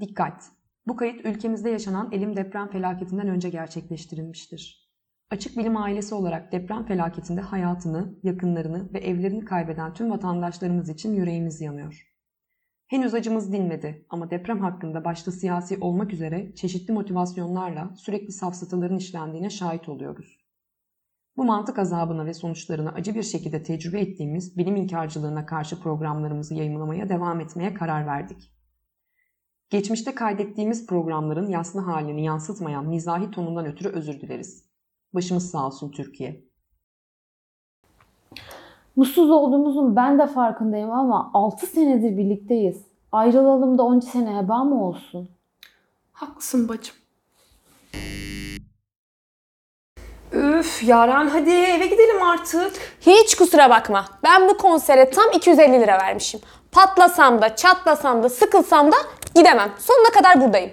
Dikkat! Bu kayıt ülkemizde yaşanan elim deprem felaketinden önce gerçekleştirilmiştir. Açık Bilim ailesi olarak deprem felaketinde hayatını, yakınlarını ve evlerini kaybeden tüm vatandaşlarımız için yüreğimiz yanıyor. Henüz acımız dinmedi ama deprem hakkında başta siyasi olmak üzere çeşitli motivasyonlarla sürekli safsataların işlendiğine şahit oluyoruz. Bu mantık azabına ve sonuçlarına acı bir şekilde tecrübe ettiğimiz bilim inkarcılığına karşı programlarımızı yayınlamaya devam etmeye karar verdik. Geçmişte kaydettiğimiz programların yaslı halini yansıtmayan mizahi tonundan ötürü özür dileriz. Başımız sağ olsun Türkiye. Mutsuz olduğumuzun ben de farkındayım ama 6 senedir birlikteyiz. Ayrılalım da 10 sene heba mı olsun? Haklısın bacım. Üf Yaren hadi eve gidelim artık. Hiç kusura bakma. Ben bu konsere tam 250 lira vermişim. Patlasam da, çatlasam da, sıkılsam da gidemem. Sonuna kadar buradayım.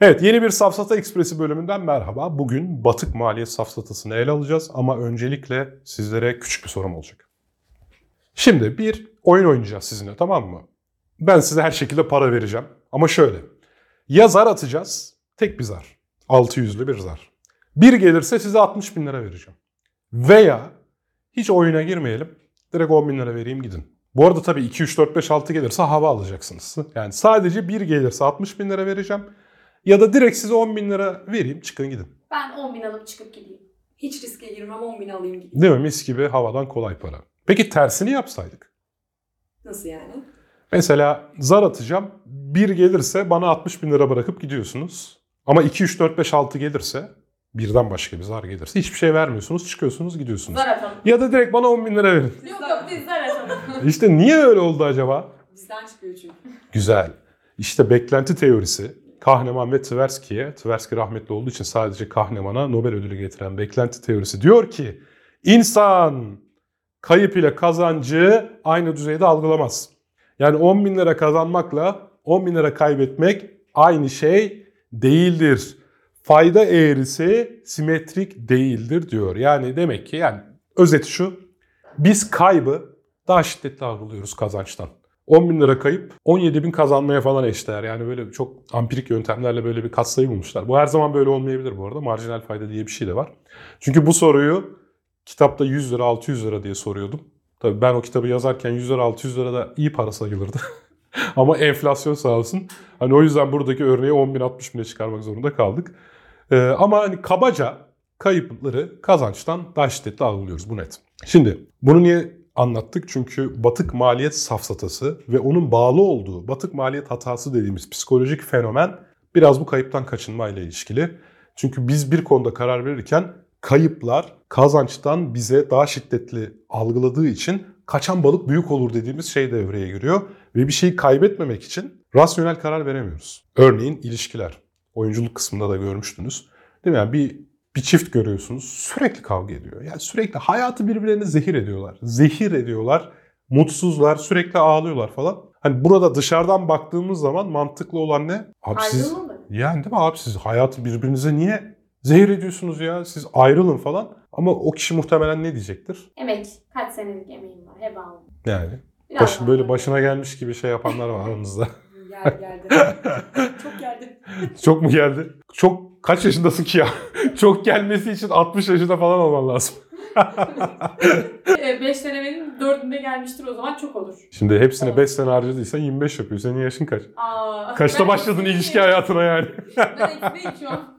Evet yeni bir Safsata Ekspresi bölümünden merhaba. Bugün batık maliyet safsatasını ele alacağız ama öncelikle sizlere küçük bir sorum olacak. Şimdi bir oyun oynayacağız sizinle tamam mı? Ben size her şekilde para vereceğim ama şöyle. Ya zar atacağız tek bir zar. 600'lü bir zar. Bir gelirse size 60 bin lira vereceğim. Veya hiç oyuna girmeyelim direkt 10 bin lira vereyim gidin. Bu arada tabii 2, 3, 4, 5, 6 gelirse hava alacaksınız. Yani sadece bir gelirse 60 bin lira vereceğim. Ya da direkt size 10 bin lira vereyim çıkın gidin. Ben 10 bin alıp çıkıp gideyim. Hiç riske girmem 10 bin alayım gideyim. Değil mi? Mis gibi havadan kolay para. Peki tersini yapsaydık? Nasıl yani? Mesela zar atacağım. Bir gelirse bana 60 bin lira bırakıp gidiyorsunuz. Ama 2, 3, 4, 5, 6 gelirse birden başka bir zar gelirse hiçbir şey vermiyorsunuz. Çıkıyorsunuz gidiyorsunuz. Zar atalım. Ya da direkt bana 10 bin lira verin. Yok yok biz zar atalım. İşte niye öyle oldu acaba? Bizden çıkıyor çünkü. Güzel. İşte beklenti teorisi Kahneman ve Tversky'ye, Tversky rahmetli olduğu için sadece Kahneman'a Nobel ödülü getiren beklenti teorisi diyor ki insan kayıp ile kazancı aynı düzeyde algılamaz. Yani 10 bin lira kazanmakla 10 bin lira kaybetmek aynı şey değildir. Fayda eğrisi simetrik değildir diyor. Yani demek ki yani özeti şu. Biz kaybı daha şiddetli algılıyoruz kazançtan. 10 bin lira kayıp 17 bin kazanmaya falan eşdeğer. Yani böyle çok ampirik yöntemlerle böyle bir katsayı bulmuşlar. Bu her zaman böyle olmayabilir bu arada. Marjinal fayda diye bir şey de var. Çünkü bu soruyu kitapta 100 lira 600 lira diye soruyordum. Tabii ben o kitabı yazarken 100 lira 600 lira da iyi para sayılırdı. Ama enflasyon sağ olsun. Hani o yüzden buradaki örneği 10 bin 60 bine çıkarmak zorunda kaldık. Ee, ama hani kabaca kayıpları kazançtan daha şiddetli algılıyoruz bu net. Şimdi bunu niye anlattık? Çünkü batık maliyet safsatası ve onun bağlı olduğu batık maliyet hatası dediğimiz psikolojik fenomen biraz bu kayıptan kaçınma ile ilişkili. Çünkü biz bir konuda karar verirken kayıplar kazançtan bize daha şiddetli algıladığı için kaçan balık büyük olur dediğimiz şey devreye giriyor. Ve bir şeyi kaybetmemek için rasyonel karar veremiyoruz. Örneğin ilişkiler. Oyunculuk kısmında da görmüştünüz. Değil mi? Yani bir bir çift görüyorsunuz sürekli kavga ediyor. Yani sürekli hayatı birbirlerine zehir ediyorlar. Zehir ediyorlar. Mutsuzlar, sürekli ağlıyorlar falan. Hani burada dışarıdan baktığımız zaman mantıklı olan ne? Abi siz yani değil mi abi siz hayatı birbirinize niye zehir ediyorsunuz ya? Siz ayrılın falan. Ama o kişi muhtemelen ne diyecektir? Emek. Kaç senelik emeğim var. Heba oldu. Yani Biraz baş, daha böyle başına gelmiş gibi şey yapanlar var aranızda. Geldi geldi. Çok geldi. Çok mu geldi? Çok kaç yaşındasın ki ya? Çok gelmesi için 60 yaşında falan olman lazım. 5 denemenin 4'ünde gelmiştir o zaman çok olur. Şimdi hepsine 5 sene harcadıysan 25 yapıyor. Senin yaşın kaç? Aa, Kaçta başladın ilişki hayatına yani? Ben an.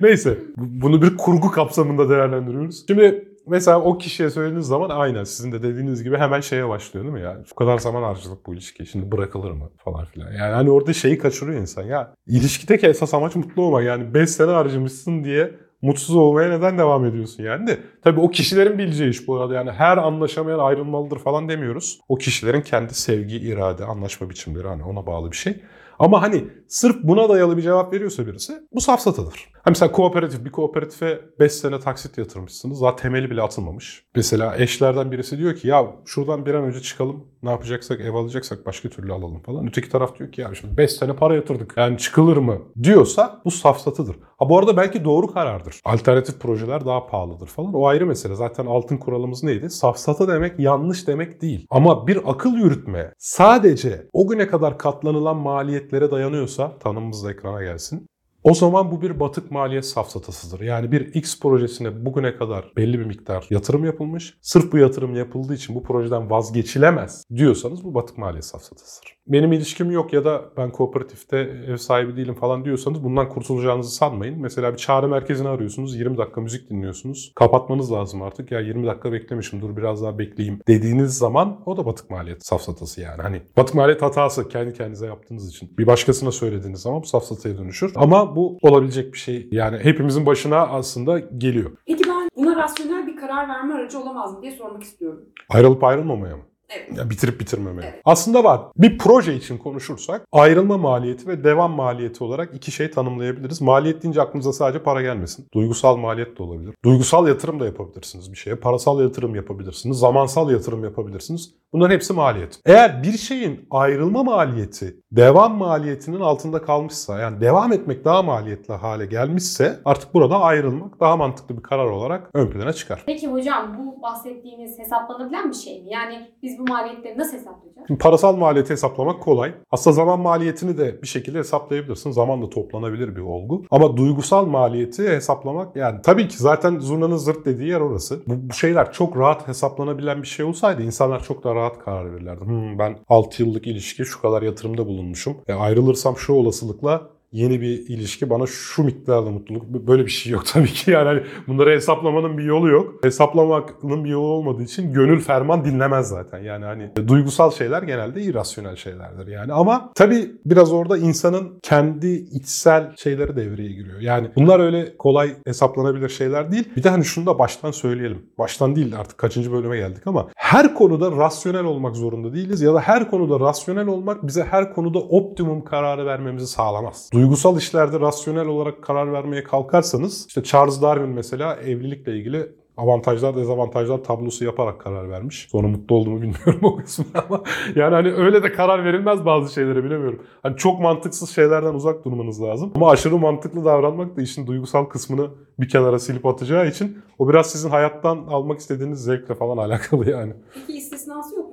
Neyse. bu- Bunu bir kurgu kapsamında değerlendiriyoruz. Şimdi mesela o kişiye söylediğiniz zaman aynen sizin de dediğiniz gibi hemen şeye başlıyor değil mi ya? Bu kadar zaman harcadık bu ilişki. Şimdi bırakılır mı falan filan. Yani hani orada şeyi kaçırıyor insan ya. İlişkideki esas amaç mutlu olmak. Yani 5 sene harcamışsın diye mutsuz olmaya neden devam ediyorsun yani de. Tabii o kişilerin bileceği iş bu arada. Yani her anlaşamayan ayrılmalıdır falan demiyoruz. O kişilerin kendi sevgi, irade, anlaşma biçimleri hani ona bağlı bir şey. Ama hani sırf buna dayalı bir cevap veriyorsa birisi bu safsatadır. mesela kooperatif, bir kooperatife 5 sene taksit yatırmışsınız. Daha temeli bile atılmamış. Mesela eşlerden birisi diyor ki ya şuradan bir an önce çıkalım. Ne yapacaksak ev alacaksak başka türlü alalım falan. Öteki taraf diyor ki ya şimdi 5 sene para yatırdık. Yani çıkılır mı diyorsa bu safsatıdır. Ha bu arada belki doğru karardır. Alternatif projeler daha pahalıdır falan. O ayrı mesele. Zaten altın kuralımız neydi? Safsata demek yanlış demek değil. Ama bir akıl yürütme sadece o güne kadar katlanılan maliyetlere dayanıyorsa tanımımız da ekrana gelsin. O zaman bu bir batık maliyet safsatasıdır. Yani bir X projesine bugüne kadar belli bir miktar yatırım yapılmış. Sırf bu yatırım yapıldığı için bu projeden vazgeçilemez diyorsanız bu batık maliyet safsatasıdır. Benim ilişkim yok ya da ben kooperatifte ev sahibi değilim falan diyorsanız bundan kurtulacağınızı sanmayın. Mesela bir çağrı merkezini arıyorsunuz. 20 dakika müzik dinliyorsunuz. Kapatmanız lazım artık. Ya 20 dakika beklemişim dur biraz daha bekleyeyim dediğiniz zaman o da batık maliyet safsatası yani. Hani batık maliyet hatası kendi kendinize yaptığınız için. Bir başkasına söylediğiniz zaman bu safsataya dönüşür. Ama bu olabilecek bir şey. Yani hepimizin başına aslında geliyor. Peki ben buna rasyonel bir karar verme aracı olamaz mı diye sormak istiyorum. Ayrılıp ayrılmamaya mı? Evet. Ya bitirip bitirmemeye. Evet. Aslında var. Bir proje için konuşursak ayrılma maliyeti ve devam maliyeti olarak iki şey tanımlayabiliriz. Maliyet deyince aklınıza sadece para gelmesin. Duygusal maliyet de olabilir. Duygusal yatırım da yapabilirsiniz bir şeye. Parasal yatırım yapabilirsiniz. Zamansal yatırım yapabilirsiniz. Bunların hepsi maliyet. Eğer bir şeyin ayrılma maliyeti devam maliyetinin altında kalmışsa yani devam etmek daha maliyetli hale gelmişse artık burada ayrılmak daha mantıklı bir karar olarak ön plana çıkar. Peki hocam bu bahsettiğiniz hesaplanabilen bir şey mi? Yani biz bu maliyetleri nasıl hesaplayacağız? Şimdi parasal maliyeti hesaplamak kolay. Aslında zaman maliyetini de bir şekilde hesaplayabilirsin. Zaman da toplanabilir bir olgu. Ama duygusal maliyeti hesaplamak yani tabii ki zaten zurnanın zırt dediği yer orası. Bu, bu şeyler çok rahat hesaplanabilen bir şey olsaydı insanlar çok daha rahat karar verirlerdi. Hmm, ben 6 yıllık ilişki şu kadar yatırımda bulunmuşum. E, ayrılırsam şu olasılıkla yeni bir ilişki bana şu miktarda mutluluk. Böyle bir şey yok tabii ki. Yani hani bunları hesaplamanın bir yolu yok. Hesaplamanın bir yolu olmadığı için gönül ferman dinlemez zaten. Yani hani duygusal şeyler genelde irrasyonel şeylerdir yani. Ama tabii biraz orada insanın kendi içsel şeyleri devreye giriyor. Yani bunlar öyle kolay hesaplanabilir şeyler değil. Bir de hani şunu da baştan söyleyelim. Baştan değil artık kaçıncı bölüme geldik ama her konuda rasyonel olmak zorunda değiliz ya da her konuda rasyonel olmak bize her konuda optimum kararı vermemizi sağlamaz. Duygusal işlerde rasyonel olarak karar vermeye kalkarsanız işte Charles Darwin mesela evlilikle ilgili avantajlar dezavantajlar tablosu yaparak karar vermiş. Sonra mutlu olduğumu bilmiyorum o kısmında ama yani hani öyle de karar verilmez bazı şeylere bilemiyorum. Hani çok mantıksız şeylerden uzak durmanız lazım. Ama aşırı mantıklı davranmak da işin duygusal kısmını bir kenara silip atacağı için o biraz sizin hayattan almak istediğiniz zevkle falan alakalı yani. Peki istisnası yok?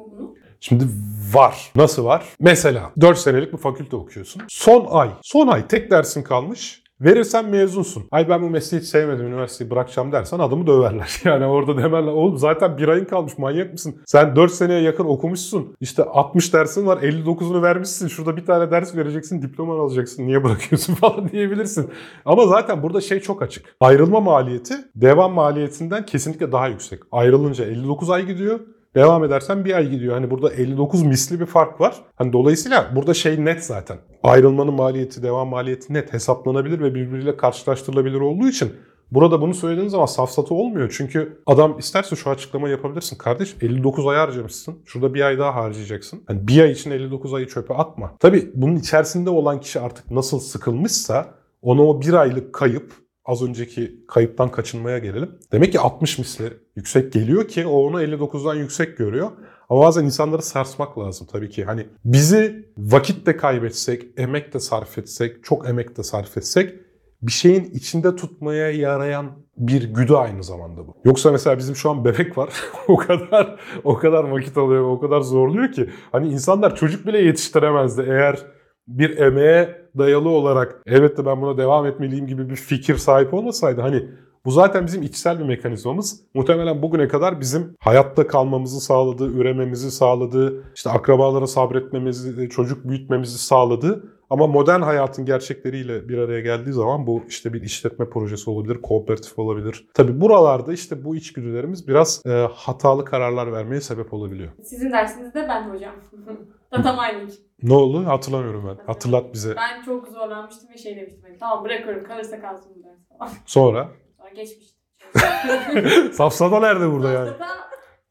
Şimdi var. Nasıl var? Mesela 4 senelik bir fakülte okuyorsun. Son ay. Son ay tek dersin kalmış. Verirsen mezunsun. Ay ben bu mesleği hiç sevmedim, üniversiteyi bırakacağım dersen adamı döverler. Yani orada demerler oğlum zaten bir ayın kalmış manyak mısın? Sen 4 seneye yakın okumuşsun. İşte 60 dersin var 59'unu vermişsin. Şurada bir tane ders vereceksin diploman alacaksın. Niye bırakıyorsun falan diyebilirsin. Ama zaten burada şey çok açık. Ayrılma maliyeti devam maliyetinden kesinlikle daha yüksek. Ayrılınca 59 ay gidiyor. Devam edersen bir ay gidiyor. Hani burada 59 misli bir fark var. Hani dolayısıyla burada şey net zaten. Ayrılmanın maliyeti, devam maliyeti net hesaplanabilir ve birbiriyle karşılaştırılabilir olduğu için Burada bunu söylediğiniz zaman safsatı olmuyor. Çünkü adam isterse şu açıklamayı yapabilirsin. Kardeş 59 ay harcamışsın. Şurada bir ay daha harcayacaksın. Yani bir ay için 59 ayı çöpe atma. Tabii bunun içerisinde olan kişi artık nasıl sıkılmışsa ona o bir aylık kayıp az önceki kayıptan kaçınmaya gelelim. Demek ki 60 misli yüksek geliyor ki o onu 59'dan yüksek görüyor. Ama bazen insanları sarsmak lazım tabii ki. Hani bizi vakit de kaybetsek, emek de sarf etsek, çok emek de sarf etsek bir şeyin içinde tutmaya yarayan bir güdü aynı zamanda bu. Yoksa mesela bizim şu an bebek var. o kadar o kadar vakit alıyor, o kadar zorluyor ki hani insanlar çocuk bile yetiştiremezdi eğer bir emeğe dayalı olarak evet de ben buna devam etmeliyim gibi bir fikir sahip olmasaydı hani bu zaten bizim içsel bir mekanizmamız. Muhtemelen bugüne kadar bizim hayatta kalmamızı sağladığı, ürememizi sağladığı, işte akrabalara sabretmemizi, çocuk büyütmemizi sağladığı ama modern hayatın gerçekleriyle bir araya geldiği zaman bu işte bir işletme projesi olabilir, kooperatif olabilir. Tabi buralarda işte bu içgüdülerimiz biraz e, hatalı kararlar vermeye sebep olabiliyor. Sizin dersinizde ben hocam. Mining. Ne oldu? Hatırlamıyorum ben. Hatırlat bize. Ben çok zorlanmıştım ve şey demiştim. Hani, tamam bırakıyorum kalırsa kalsın bu ders falan. Sonra. Sonra geçmiştim. Safsata nerede burada yani? Da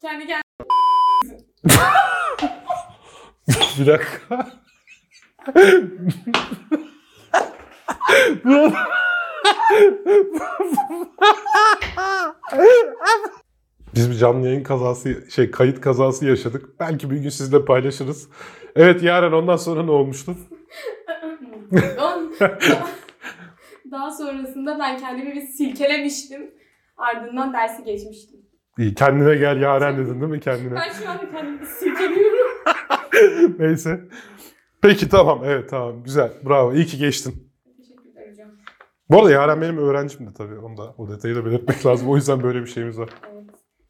kendi kendine bir dakika. Bu Biz bir canlı yayın kazası, şey kayıt kazası yaşadık. Belki bir gün sizle paylaşırız. Evet Yaren ondan sonra ne olmuştu? Daha sonrasında ben kendimi bir silkelemiştim. Ardından dersi geçmiştim. İyi kendine gel Yaren dedin değil mi kendine? Ben şu anda kendimi silkeliyorum. Neyse. Peki tamam evet tamam güzel bravo iyi ki geçtin. Teşekkürler hocam. Bu arada Yaren benim öğrencimdi tabii. Onu da, o detayı da belirtmek lazım. O yüzden böyle bir şeyimiz var. Evet.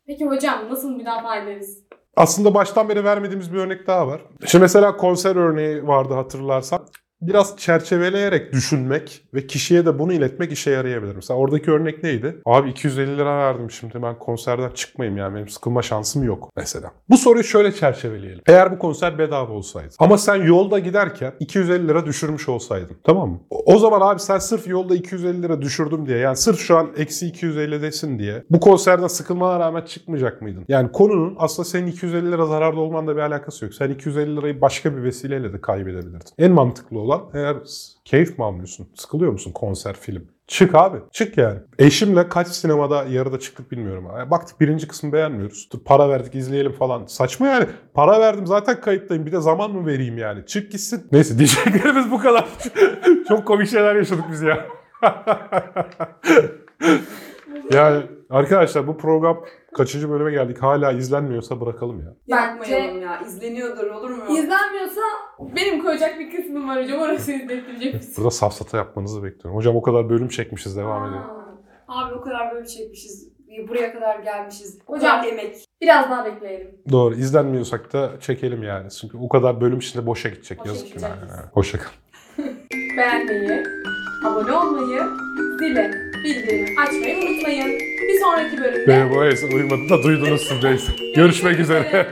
Peki hocam nasıl müdafaa ederiz? Aslında baştan beri vermediğimiz bir örnek daha var. Şimdi mesela konser örneği vardı hatırlarsan. Biraz çerçeveleyerek düşünmek ve kişiye de bunu iletmek işe yarayabilir. Mesela oradaki örnek neydi? Abi 250 lira verdim şimdi ben konserden çıkmayayım yani benim sıkılma şansım yok mesela. Bu soruyu şöyle çerçeveleyelim. Eğer bu konser bedava olsaydı ama sen yolda giderken 250 lira düşürmüş olsaydın tamam mı? O zaman abi sen sırf yolda 250 lira düşürdüm diye yani sırf şu an eksi 250'desin diye bu konserden sıkılmana rağmen çıkmayacak mıydın? Yani konunun aslında senin 250 lira zararda olmanla bir alakası yok. Sen 250 lirayı başka bir vesileyle de kaybedebilirdin. En mantıklı olan eğer s- keyif mi almıyorsun? Sıkılıyor musun konser, film? Çık abi. Çık yani. Eşimle kaç sinemada yarıda çıktık bilmiyorum. Yani baktık birinci kısmı beğenmiyoruz. Dur, Para verdik izleyelim falan. Saçma yani. Para verdim zaten kayıttayım. Bir de zaman mı vereyim yani? Çık gitsin. Neyse diyeceklerimiz bu kadar. Çok komik şeyler yaşadık biz ya. yani arkadaşlar bu program kaçıncı bölüme geldik? Hala izlenmiyorsa bırakalım ya. Yapmayalım ya. İzleniyordur olur mu? İzlenmiyorsa benim koyacak bir kısmım var hocam. Orası izlettirecek misin? Burada safsata yapmanızı bekliyorum. Hocam o kadar bölüm çekmişiz devam edelim. Abi o kadar böyle çekmişiz. Buraya kadar gelmişiz. Hocam. Hocam emek. Biraz daha bekleyelim. Doğru. izlenmiyorsak da çekelim yani. Çünkü o kadar bölüm içinde boşa gidecek. Boşa Yazık gidecek. yani. Hoşça kal. Beğenmeyi, abone olmayı, zile, bildirimi açmayı unutmayın. Bir sonraki bölümde Benim o uyumadı da duydunuz siz neyse. Görüşmek üzere.